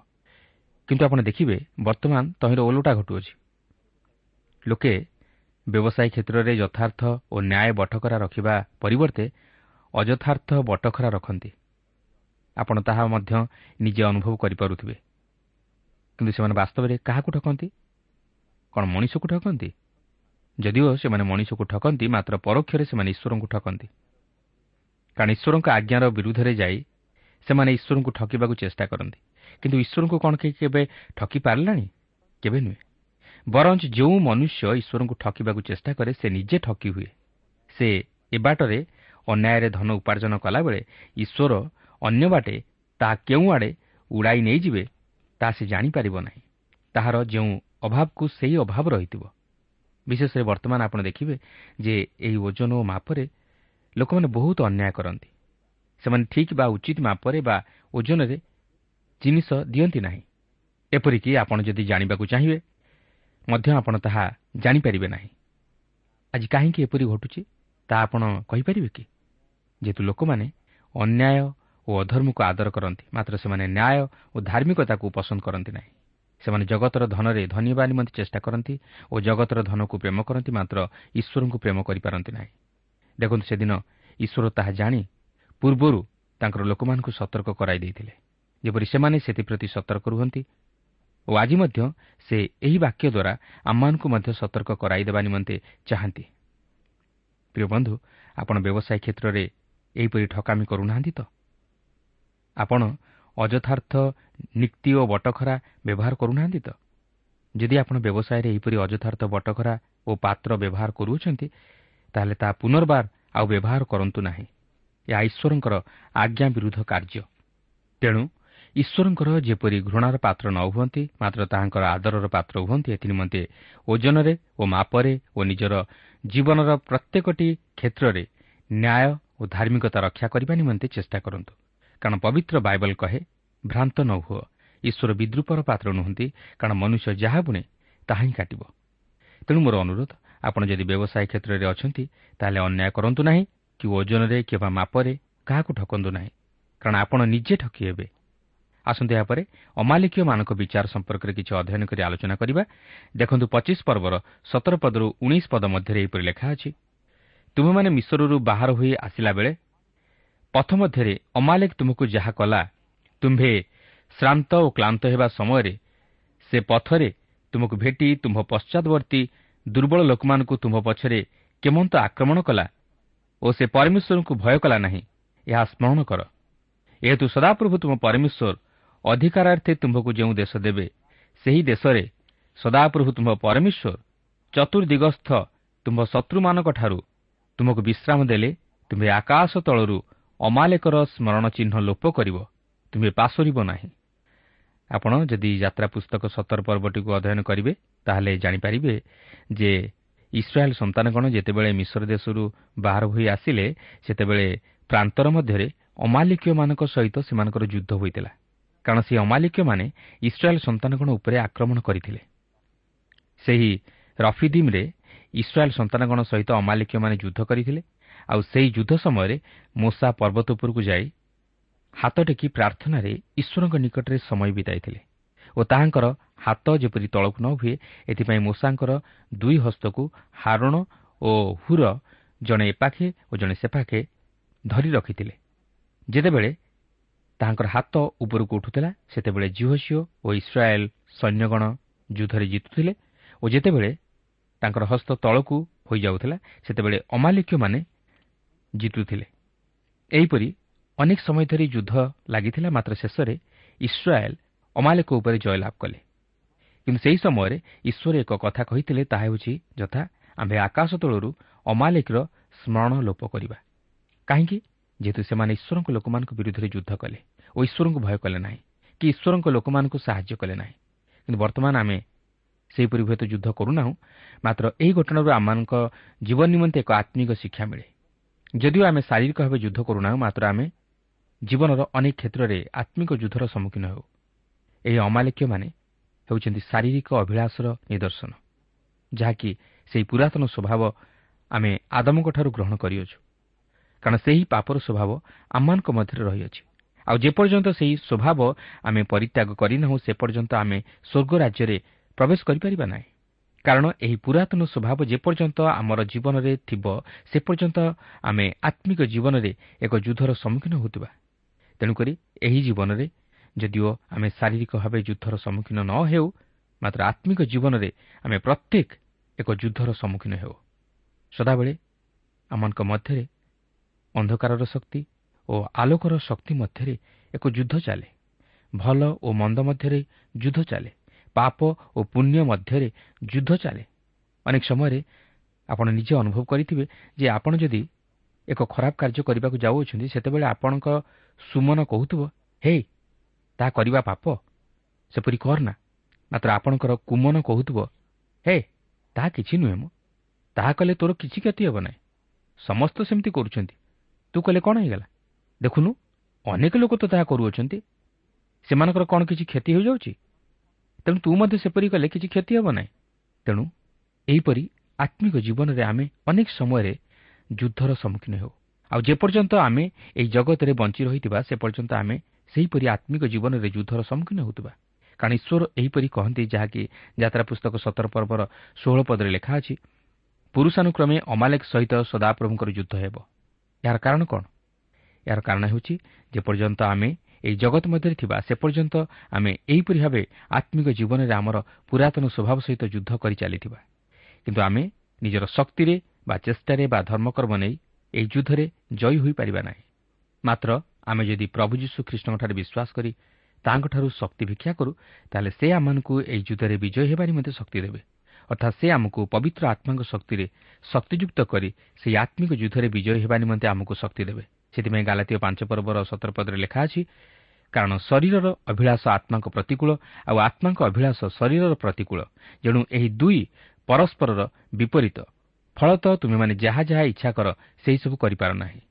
କିନ୍ତୁ ଆପଣ ଦେଖିବେ ବର୍ତ୍ତମାନ ତହିଁର ଓଲଟା ଘଟୁଅଛି। ଲୋକେ ବ୍ୟବସାୟୀ କ୍ଷେତ୍ରରେ ଯଥାର୍ଥ ଓ ନ୍ୟାୟ ବଠକରା ରଖିବା ପରିବର୍ତ୍ତେ ଅଯଥାର୍ଥ ବଟଖରା ରଖନ୍ତି। ଆପଣ ତାହା ମଧ୍ୟ ନିଜେ ଅନୁଭବ କରିପାରୁଥିବେ। କିନ୍ତୁ ସେମାନେ ବାସ୍ତବରେ କାହାକୁ ଠକନ୍ତି? କ'ଣ ମଣିଷକୁ ଠକନ୍ତି? ଯଦିଓ ସେମାନେ ମଣିଷକୁ ଠକନ୍ତି ମାତ୍ର ପରୋକ୍ଷରେ ସେମାନେ ଈଶ୍ୱରଙ୍କୁ ଠକନ୍ତି। କାରଣ ଈଶ୍ୱରଙ୍କ ଆଜ୍ଞାର ବିରୁଦ୍ଧରେ ଯାଇ ସେମାନେ ଈଶ୍ୱରଙ୍କୁ ଠକିବାକୁ ଚେଷ୍ଟା କରନ୍ତି। କିନ୍ତୁ ଈଶ୍ୱରଙ୍କୁ କ'ଣ କେହି କେବେ ଠକି ପାରିଲାଣି? କେବେ ନୁହେଁ। ବରଂ ଯେଉଁ ମନୁଷ୍ୟ ଈଶ୍ୱରଙ୍କୁ ଠକିବାକୁ ଚେଷ୍ଟା କରେ ସେ ନିଜେ ଠକି ହୁଏ। ସେ ଏ ବାଟରେ ଅନ୍ୟାୟରେ ଧନ ଉପାର୍ଜନ କଲାବେଳେ ଈଶ୍ୱର ଅନ୍ୟ ବାଟେ ତାହା କେଉଁ ଆଡ଼େ ଉଡ଼ାଇ ନେଇଯିବେ ତାହା ସେ ଜାଣିପାରିବ ନାହିଁ। ତାହାର ଯେଉଁ ଅଭାବକୁ ସେହି ଅଭାବ ରହିଥିବ। ବିଶେଷରେ ବର୍ତ୍ତମାନ ଆପଣ ଦେଖିବେ ଯେ ଏହି ଓଜନ ଓ ମାପରେ ଲୋକମାନେ ବହୁତ ଅନ୍ୟାୟ କରନ୍ତି। ସେମାନେ ଠିକ୍ ବା ଉଚିତ ମାପରେ ବା ଓଜନରେ ଜିନିଷ ଦିଅନ୍ତି ନାହିଁ। ଏପରିକି ଆପଣ ଯଦି ଜାଣିବାକୁ ଚାହିଁବେ ମଧ୍ୟ ଆପଣ ତାହା ଜାଣିପାରିବେ ନାହିଁ। ଆଜି କାହିଁକି ଏପରି ଘଟୁଛି ତାହା ଆପଣ କହିପାରିବେ କି? ଯେହେତୁ ଲୋକମାନେ ଅନ୍ୟାୟ ଓ ଅଧର୍ମକୁ ଆଦର କରନ୍ତି ମାତ୍ର ସେମାନେ ନ୍ୟାୟ ଓ ଧାର୍ମିକତାକୁ ପସନ୍ଦ କରନ୍ତି ନାହିଁ। ସେମାନେ ଜଗତର ଧନରେ ଧନୀ ହେବା ନିମନ୍ତେ ଚେଷ୍ଟା କରନ୍ତି ଓ ଜଗତର ଧନକୁ ପ୍ରେମ କରନ୍ତି ମାତ୍ର ଈଶ୍ୱରଙ୍କୁ ପ୍ରେମ କରିପାରନ୍ତି ନାହିଁ। ଦେଖନ୍ତୁ ସେଦିନ ଈଶ୍ୱର ତାହା ଜାଣି ପୂର୍ବରୁ ତାଙ୍କର ଲୋକମାନଙ୍କୁ ସତର୍କ କରାଇ ଦେଇଥିଲେ। ଯେପରି ସେମାନେ ସେଥିପ୍ରତି ସତର୍କ ରୁହନ୍ତି ଓ ଆଜି ମଧ୍ୟ ସେ ଏହି ବାକ୍ୟ ଦ୍ୱାରା ଆମମାନଙ୍କୁ ମଧ୍ୟ ସତର୍କ କରାଇଦେବା ନିମନ୍ତେ ଚାହାନ୍ତି। ପ୍ରିୟ ବନ୍ଧୁ ଆପଣ ବ୍ୟବସାୟ କ୍ଷେତ୍ରରେ ଏହିପରି ଠକାମି କରୁନାହାନ୍ତି ତ? ଆପଣ ଅଯଥାର୍ଥ ନିକ୍ତି ଓ ବଟଖରା ବ୍ୟବହାର କରୁନାହାନ୍ତି ତ? ଯଦି ଆପଣ ବ୍ୟବସାୟରେ ଏହିପରି ଅଯଥାର୍ଥ ବଟଖରା ଓ ପାତ୍ର ବ୍ୟବହାର କରୁଅଛନ୍ତି ତାହେଲେ ତାହା ପୁନର୍ବାର ଆଉ ବ୍ୟବହାର କରନ୍ତୁ ନାହିଁ। ଏହା ଈଶ୍ୱରଙ୍କର ଆଜ୍ଞା ବିରୁଦ୍ଧ କାର୍ଯ୍ୟ। ତେଣୁ ଈଶ୍ୱରଙ୍କର ଯେପରି ଘୃଣାର ପାତ୍ର ନ ହୁଅନ୍ତି ମାତ୍ର ତାହାଙ୍କର ଆଦରର ପାତ୍ର ହୁଅନ୍ତି ଏଥିନିମନ୍ତେ ଓଜନରେ ଓ ମାପରେ ଓ ନିଜର ଜୀବନର ପ୍ରତ୍ୟେକଟି କ୍ଷେତ୍ରରେ ନ୍ୟାୟ ଓ ଧାର୍ମିକତା ରକ୍ଷା କରିବା ନିମନ୍ତେ ଚେଷ୍ଟା କରନ୍ତୁ। କାରଣ ପବିତ୍ର ବାଇବଲ କହେ ଭ୍ରାନ୍ତ ନ ହୁଅ ଈଶ୍ୱର ବିଦ୍ରୁପର ପାତ୍ର ନୁହନ୍ତି କାରଣ ମନୁଷ୍ୟ ଯାହା ବୁଣେ ତାହା ହିଁ କାଟିବ। ତେଣୁ ମୋର ଅନୁରୋଧ ଆପଣ ଯଦି ବ୍ୟବସାୟ କ୍ଷେତ୍ରରେ ଅଛନ୍ତି ତାହେଲେ ଅନ୍ୟାୟ କରନ୍ତୁ ନାହିଁ। କି ଓଜନରେ କିମ୍ବା ମାପରେ କାହାକୁ ଠକନ୍ତୁ ନାହିଁ କାରଣ ଆପଣ ନିଜେ ଠକି ହେବେ ଆସନ୍ତୁ ଏହାପରେ ଅମାଲିକୀୟମାନଙ୍କ ବିଚାର ସମ୍ପର୍କରେ କିଛି ଅଧ୍ୟୟନ କରି ଆଲୋଚନା କରିବା। ଦେଖନ୍ତୁ ପଚିଶ ପର୍ବର ସତର ପଦରୁ ଉଣେଇଶ ପଦ ମଧ୍ୟରେ ଏହିପରି ଲେଖା ଅଛି ତୁମେମାନେ ମିଶ୍ରରୁ ବାହାର ହୋଇ ଆସିଲା ବେଳେ ପଥ ମଧ୍ୟରେ ଅମାଲିକ ତୁମକୁ ଯାହା କଲା ତୁମ୍ଭେ ଶ୍ରାନ୍ତ ଓ କ୍ଲାନ୍ତ ହେବା ସମୟରେ ସେ ପଥରେ ତୁମକୁ ଭେଟି ତୁମ୍ଭ ପଶ୍ଚାତବର୍ତ୍ତୀ ଦୁର୍ବଳ ଲୋକମାନଙ୍କୁ ତୁମ୍ଭ ପଛରେ କେମନ୍ତ ଆକ୍ରମଣ କଲା ଓ ସେ ପରମେଶ୍ୱରଙ୍କୁ ଭୟ କଲା ନାହିଁ। ଏହା ସ୍ମରଣ କର। ଏହେତୁ ସଦାପ୍ରଭୁ ତୁମ ପରମେଶ୍ୱର ଅଧିକାରାର୍ଥେ ତୁମ୍ଭକୁ ଯେଉଁ ଦେଶ ଦେବେ ସେହି ଦେଶରେ ସଦାପ୍ରଭୁ ତୁମ୍ଭ ପରମେଶ୍ୱର ଚତୁର୍ଦିଗସ୍ଥ ତୁମ୍ଭ ଶତ୍ରୁମାନଙ୍କଠାରୁ ତୁମକୁ ବିଶ୍ରାମ ଦେଲେ ତୁମ୍ଭେ ଆକାଶ ତଳରୁ ଅମାଲେକର ସ୍ମରଣ ଚିହ୍ନ ଲୋପ କରିବ ତୁମ୍ଭେ ପାଶରିବ ନାହିଁ। ଆପଣ ଯଦି ଯାତ୍ରା ପୁସ୍ତକ ସତର ପର୍ବଟିକୁ ଅଧ୍ୟୟନ କରିବେ ତାହେଲେ ଜାଣିପାରିବେ ଯେ ଇସ୍ରାଏଲ୍ ସନ୍ତାନଗଣ ଯେତେବେଳେ ମିଶ୍ର ଦେଶରୁ ବାହାର ହୋଇ ଆସିଲେ ସେତେବେଳେ ପ୍ରାନ୍ତର ମଧ୍ୟରେ ଅମାଲିକୀୟମାନଙ୍କ ସହିତ ସେମାନଙ୍କର ଯୁଦ୍ଧ ହୋଇଥିଲା। କାରଣ ସେହି ଅମାଲିକୀୟମାନେ ଇସ୍ରାଏଲ୍ ସନ୍ତାନଗଣ ଉପରେ ଆକ୍ରମଣ କରିଥିଲେ। ସେହି ରଫିଦିମ୍ରେ ଇସ୍ରାଏଲ୍ ସନ୍ତାନଗଣ ସହିତ ଅମାଲିକୀୟମାନେ ଯୁଦ୍ଧ କରିଥିଲେ ଆଉ ସେହି ଯୁଦ୍ଧ ସମୟରେ ମୂଷା ପର୍ବତ ଉପରକୁ ଯାଇ ହାତ ଟେକି ପ୍ରାର୍ଥନାରେ ଈଶ୍ୱରଙ୍କ ନିକଟରେ ସମୟ ବିତାଇଥିଲେ ଓ ତାହାଙ୍କର ହାତ ଯେପରି ତଳକୁ ନ ହୁଏ ଏଥିପାଇଁ ମୂଷାଙ୍କର ଦୁଇ ହସ୍ତକୁ ହାରଣ ଓ ହୁର ଜଣେ ଏପାଖେ ଓ ଜଣେ ସେପାଖେ ଧରି ରଖିଥିଲେ। ଯେତେବେଳେ ତାହାଙ୍କର ହାତ ଉପରକୁ ଉଠୁଥିଲା ସେତେବେଳେ ଜିହସିଓ ଓ ଇସ୍ରାଏଲ୍ ସୈନ୍ୟଗଣ ଯୁଦ୍ଧରେ ଜିତୁଥିଲେ ଓ ଯେତେବେଳେ ତାଙ୍କର ହସ୍ତ ତଳକୁ ହୋଇଯାଉଥିଲା ସେତେବେଳେ ଅମାଲିକ୍ୟମାନେ ଜିତୁଥିଲେ। ଏହିପରି ଅନେକ ସମୟ ଧରି ଯୁଦ୍ଧ ଲାଗିଥିଲା ମାତ୍ର ଶେଷରେ ଇସ୍ରାଏଲ୍ ଅମାଲିକ ଉପରେ ଜୟଲାଭ କଲେ। କିନ୍ତୁ ସେହି ସମୟରେ ଈଶ୍ୱର ଏକ କଥା କହିଥିଲେ ତାହା ହେଉଛି ଯଥା ଆମ୍ଭେ ଆକାଶ ତଳରୁ ଅମାଲିକର ସ୍ମରଣ ଲୋପ କରିବା। କାହିଁକି? ଯେହେତୁ ସେମାନେ ଈଶ୍ୱରଙ୍କ ଲୋକମାନଙ୍କ ବିରୁଦ୍ଧରେ ଯୁଦ୍ଧ କଲେ ଓ ଈଶ୍ୱରଙ୍କୁ ଭୟ କଲେ ନାହିଁ କି ଈଶ୍ୱରଙ୍କ ଲୋକମାନଙ୍କୁ ସାହାଯ୍ୟ କଲେ ନାହିଁ। କିନ୍ତୁ ବର୍ତ୍ତମାନ ଆମେ ସେହିପରି ହୁଏତ ଯୁଦ୍ଧ କରୁନାହୁଁ ମାତ୍ର ଏହି ଘଟଣାରୁ ଆମମାନଙ୍କ ଜୀବନ ନିମନ୍ତେ ଏକ ଆତ୍ମିକ ଶିକ୍ଷା ମିଳେ। ଯଦିଓ ଆମେ ଶାରୀରିକ ଭାବେ ଯୁଦ୍ଧ କରୁନାହୁଁ ମାତ୍ର ଆମେ ଜୀବନର ଅନେକ କ୍ଷେତ୍ରରେ ଆତ୍ମିକ ଯୁଦ୍ଧର ସମ୍ମୁଖୀନ ହେଉ। ଏହି ଅମାଲିକ୍ୟମାନେ ହେଉଛନ୍ତି ଶାରୀରିକ ଅଭିଳାଷର ନିଦର୍ଶନ ଯାହାକି ସେହି ପୁରାତନ ସ୍ୱଭାବ ଆମେ ଆଦମଙ୍କଠାରୁ ଗ୍ରହଣ କରିଅଛୁ। କାରଣ ସେହି ପାପର ସ୍ୱଭାବ ଆମମାନଙ୍କ ମଧ୍ୟରେ ରହିଅଛି। ଆଉ ଯେପର୍ଯ୍ୟନ୍ତ ସେହି ସ୍ୱଭାବ ଆମେ ପରିତ୍ୟାଗ କରିନାହୁଁ ସେ ପର୍ଯ୍ୟନ୍ତ ଆମେ ସ୍ୱର୍ଗ ରାଜ୍ୟରେ ପ୍ରବେଶ କରିପାରିବା ନାହିଁ। କାରଣ ଏହି ପୁରାତନ ସ୍ୱଭାବ ଯେପର୍ଯ୍ୟନ୍ତ ଆମର ଜୀବନରେ ଥିବ ସେ ପର୍ଯ୍ୟନ୍ତ ଆମେ ଆତ୍ମିକ ଜୀବନରେ ଏକ ଯୁଦ୍ଧର ସମ୍ମୁଖୀନ ହେଉଥିବା। ତେଣୁକରି ଏହି ଜୀବନରେ ଯଦିଓ ଆମେ ଶାରୀରିକ ଭାବେ ଯୁଦ୍ଧର ସମ୍ମୁଖୀନ ନ ହେଉ ମାତ୍ର ଆତ୍ମିକ ଜୀବନରେ ଆମେ ପ୍ରତ୍ୟେକ ଏକ ଯୁଦ୍ଧର ସମ୍ମୁଖୀନ ହେଉ। ସଦାବେଳେ ଆମମାନଙ୍କ ମଧ୍ୟରେ ଅନ୍ଧକାରର ଶକ୍ତି ଓ ଆଲୋକର ଶକ୍ତି ମଧ୍ୟରେ ଏକ ଯୁଦ୍ଧ ଚାଲେ। ଭଲ ଓ ମନ୍ଦ ମଧ୍ୟରେ ଯୁଦ୍ଧ ଚାଲେ। ପାପ ଓ ପୁଣ୍ୟ ମଧ୍ୟରେ ଯୁଦ୍ଧ ଚାଲେ। ଅନେକ ସମୟରେ ଆପଣ ନିଜେ ଅନୁଭବ କରିଥିବେ ଯେ ଆପଣ ଯଦି ଏକ ଖରାପ କାର୍ଯ୍ୟ କରିବାକୁ ଯାଉଅଛନ୍ତି ସେତେବେଳେ ଆପଣଙ୍କ ସୁମନ କହୁଥିବ ହେ ତାହା କରିବା ପାପ। ସେପରି କରନା ମାତ୍ର ଆପଣଙ୍କର କୁମନ କହୁଥିବ ହେ ତାହା କିଛି ନୁହେଁ ମୁଁ। ତାହା କଲେ ତୋର କିଛି କ୍ଷତି ହେବ ନାହିଁ। ସମସ୍ତ ସେମିତି କରୁଛନ୍ତି। ତୁ କଲେ କ'ଣ ହେଇଗଲା? ଦେଖୁନୁ ଅନେକ ଲୋକ ତ ତାହା କରୁଅଛନ୍ତି। ସେମାନଙ୍କର କ'ଣ କିଛି କ୍ଷତି ହୋଇଯାଉଛି? ତେଣୁ ତୁ ମଧ୍ୟ ସେପରି କଲେ କିଛି କ୍ଷତି ହେବ ନାହିଁ। ତେଣୁ ଏହିପରି ଆତ୍ମିକ ଜୀବନରେ ଆମେ ଅନେକ ସମୟରେ ଯୁଦ୍ଧର ସମ୍ମୁଖୀନ ହେଉ। ଆଉ ଯେପର୍ଯ୍ୟନ୍ତ ଆମେ ଏହି ଜଗତରେ ବଞ୍ଚି ରହିଥିବା ସେ ପର୍ଯ୍ୟନ୍ତ ଆମେ ସେହିପରି ଆତ୍ମିକ ଜୀବନରେ ଯୁଦ୍ଧର ସମ୍ମୁଖୀନ ହେଉଥିବା କାରଣ ଈଶ୍ୱର ଏହିପରି କହନ୍ତି ଯାହାକି ଯାତ୍ରା ପୁସ୍ତକ ସତର ପର୍ବର ଷୋହଳ ପଦରେ ଲେଖା ଅଛି ପୁରୁଷାନୁକ୍ରମେ ଅମାଲେକ ସହିତ ସଦାପ୍ରଭୁଙ୍କର ଯୁଦ୍ଧ ହେବ। ଏହାର କାରଣ କ'ଣ? ଏହାର କାରଣ ହେଉଛି ଯେପର୍ଯ୍ୟନ୍ତ ଆମେ ଏହି ଜଗତ ମଧ୍ୟରେ ଥିବା ସେ ପର୍ଯ୍ୟନ୍ତ ଆମେ ଏହିପରି ଭାବେ ଆତ୍ମିକ ଜୀବନରେ ଆମର ପୁରାତନ ସ୍ୱଭାବ ସହିତ ଯୁଦ୍ଧ କରିଚାଲିଥିବା କିନ୍ତୁ ଆମେ ନିଜର ଶକ୍ତିରେ ବା ଚେଷ୍ଟାରେ ବା ଧର୍ମକର୍ମ ନେଇ ଏହି ଯୁଦ୍ଧରେ ଜୟୀ ହୋଇପାରିବା ନାହିଁ। ମାତ୍ର ଆମେ ଯଦି ପ୍ରଭୁ ଯୀଶୁ ଖ୍ରୀଷ୍ଟଙ୍କଠାରେ ବିଶ୍ୱାସ କରି ତାଙ୍କଠାରୁ ଶକ୍ତି ଭିକ୍ଷା କରୁ ତାହେଲେ ସେ ଆମମାନଙ୍କୁ ଏହି ଯୁଦ୍ଧରେ ବିଜୟୀ ହେବା ନିମନ୍ତେ ଶକ୍ତି ଦେବେ। ଅର୍ଥାତ୍ ସେ ଆମକୁ ପବିତ୍ର ଆତ୍ମାଙ୍କ ଶକ୍ତିରେ ଶକ୍ତିଯୁକ୍ତ କରି ସେହି ଆତ୍ମିକ ଯୁଦ୍ଧରେ ବିଜୟୀ ହେବା ନିମନ୍ତେ ଆମକୁ ଶକ୍ତି ଦେବେ। ସେଥିପାଇଁ ଗାଲାତୀୟ ପାଞ୍ଚ ପର୍ବର ସତରପଦରେ ଲେଖା ଅଛି କାରଣ ଶରୀରର ଅଭିଳାଷ ଆତ୍ମାଙ୍କ ପ୍ରତିକୂଳ ଆଉ ଆତ୍ମାଙ୍କ ଅଭିଳାଷ ଶରୀରର ପ୍ରତିକୂଳ। ଯେଣୁ ଏହି ଦୁଇ ପରସ୍ପରର ବିପରୀତ ଫଳତଃ ତୁମେମାନେ ଯାହା ଯାହା ଇଚ୍ଛା କର ସେହିସବୁ କରିପାର ନାହିଁ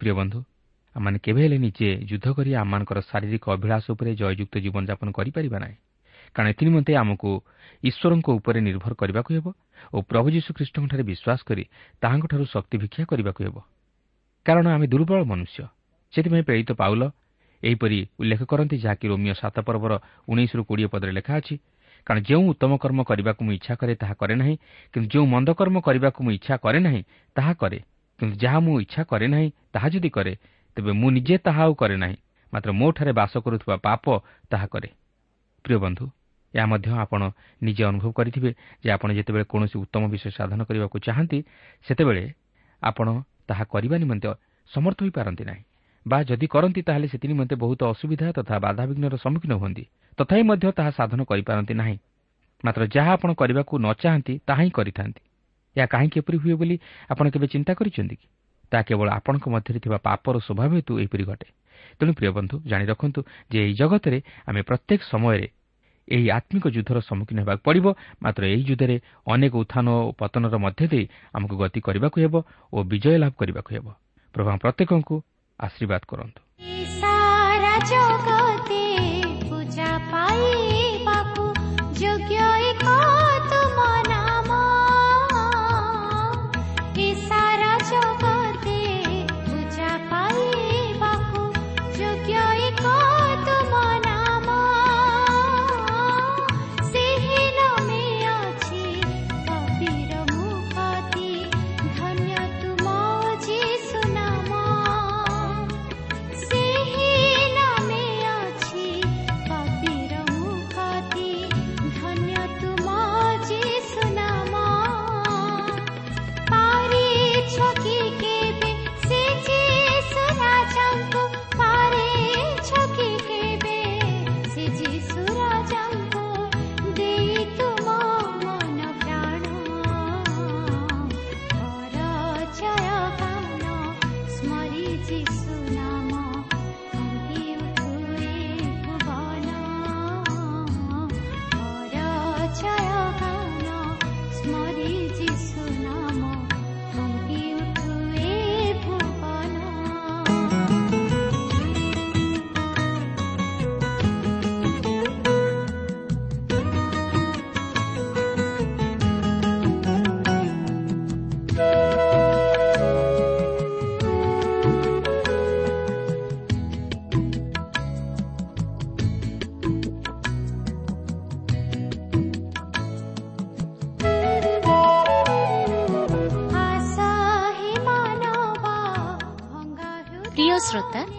ପ୍ରିୟ ବନ୍ଧୁ ଆମମାନେ କେବେ ହେଲେ ନିଜେ ଯୁଦ୍ଧ କରି ଆମମାନଙ୍କର ଶାରୀରିକ ଅଭିଳାଷ ଉପରେ ଜୟଯୁକ୍ତ ଜୀବନଯାପନ କରିପାରିବା ନାହିଁ। କାରଣ ଏଥିନିମନ୍ତେ ଆମକୁ ଈଶ୍ୱରଙ୍କ ଉପରେ ନିର୍ଭର କରିବାକୁ ହେବ ଓ ପ୍ରଭୁ ଯୀଶୁଖ୍ରୀଷ୍ଟଙ୍କଠାରେ ବିଶ୍ୱାସ କରି ତାହାଙ୍କଠାରୁ ଶକ୍ତି ଭିକ୍ଷା କରିବାକୁ ହେବ। କାରଣ ଆମେ ଦୁର୍ବଳ ମନୁଷ୍ୟ। ସେଥିପାଇଁ ପ୍ରେରିତ ପାଉଲ ଏହିପରି ଉଲ୍ଲେଖ କରନ୍ତି ଯାହାକି ରୋମିଓ ସାତ ପର୍ବର ଉଣେଇଶରୁ କୋଡ଼ିଏ ପଦରେ ଲେଖା ଅଛି କାରଣ ଯେଉଁ ଉତ୍ତମ କର୍ମ କରିବାକୁ ମୁଁ ଇଚ୍ଛା କରେ ତାହା କରେ ନାହିଁ। କିନ୍ତୁ ଯେଉଁ ମନ୍ଦ କର୍ମ କରିବାକୁ ମୁଁ ଇଚ୍ଛା କରେ ନାହିଁ ତାହା କରେ। କିନ୍ତୁ ଯାହା ମୁଁ ଇଚ୍ଛା କରେ ନାହିଁ ତାହା ଯଦି କରେ ତେବେ ମୁଁ ନିଜେ ତାହା ଆଉ କରେ ନାହିଁ। ମାତ୍ର ମୋଠାରେ ବାସ କରୁଥିବା ପାପ ତାହା କରେ। ପ୍ରିୟ ବନ୍ଧୁ ଏହା ମଧ୍ୟ ଆପଣ ନିଜେ ଅନୁଭବ କରିଥିବେ ଯେ ଆପଣ ଯେତେବେଳେ କୌଣସି ଉତ୍ତମ ବିଷୟ ସାଧନ କରିବାକୁ ଚାହାନ୍ତି ସେତେବେଳେ ଆପଣ ତାହା କରିବା ନିମନ୍ତେ ସମର୍ଥ ହୋଇପାରନ୍ତି ନାହିଁ। ବା ଯଦି କରନ୍ତି ତାହେଲେ ସେଥି ନିମନ୍ତେ ବହୁତ ଅସୁବିଧା ତଥା ବାଧାବିଘ୍ନର ସମ୍ମୁଖୀନ ହୁଅନ୍ତି। ତଥାପି ମଧ୍ୟ ତାହା ସାଧନ କରିପାରନ୍ତି ନାହିଁ। ମାତ୍ର ଯାହା ଆପଣ କରିବାକୁ ନ ଚାହାନ୍ତି ତାହା ହିଁ କରିଥାନ୍ତି। ଏହା କାହିଁକି ଏପରି ହୁଏ ବୋଲି ଆପଣ କେବେ ଚିନ୍ତା କରିଛନ୍ତି କି? ତାହା କେବଳ ଆପଣଙ୍କ ମଧ୍ୟରେ ଥିବା ପାପର ସ୍ୱଭାବ ହେତୁ ଏହିପରି ଘଟେ। ତେଣୁ ପ୍ରିୟ ବନ୍ଧୁ ଜାଣି ରଖନ୍ତୁ ଯେ ଏହି ଜଗତରେ ଆମେ ପ୍ରତ୍ୟେକ ସମୟରେ ଏହି ଆତ୍ମିକ ଯୁଦ୍ଧର ସମ୍ମୁଖୀନ ହେବାକୁ ପଡ଼ିବ। ମାତ୍ର ଏହି ଯୁଦ୍ଧରେ ଅନେକ ଉତ୍ଥାନ ଓ ପତନର ମଧ୍ୟ ଦେଇ ଆମକୁ ଗତି କରିବାକୁ ହେବ ଓ ବିଜୟ ଲାଭ କରିବାକୁ ହେବ। ପ୍ରଭା ପ୍ରତ୍ୟେକଙ୍କୁ ଆଶୀର୍ବାଦ କରନ୍ତୁ।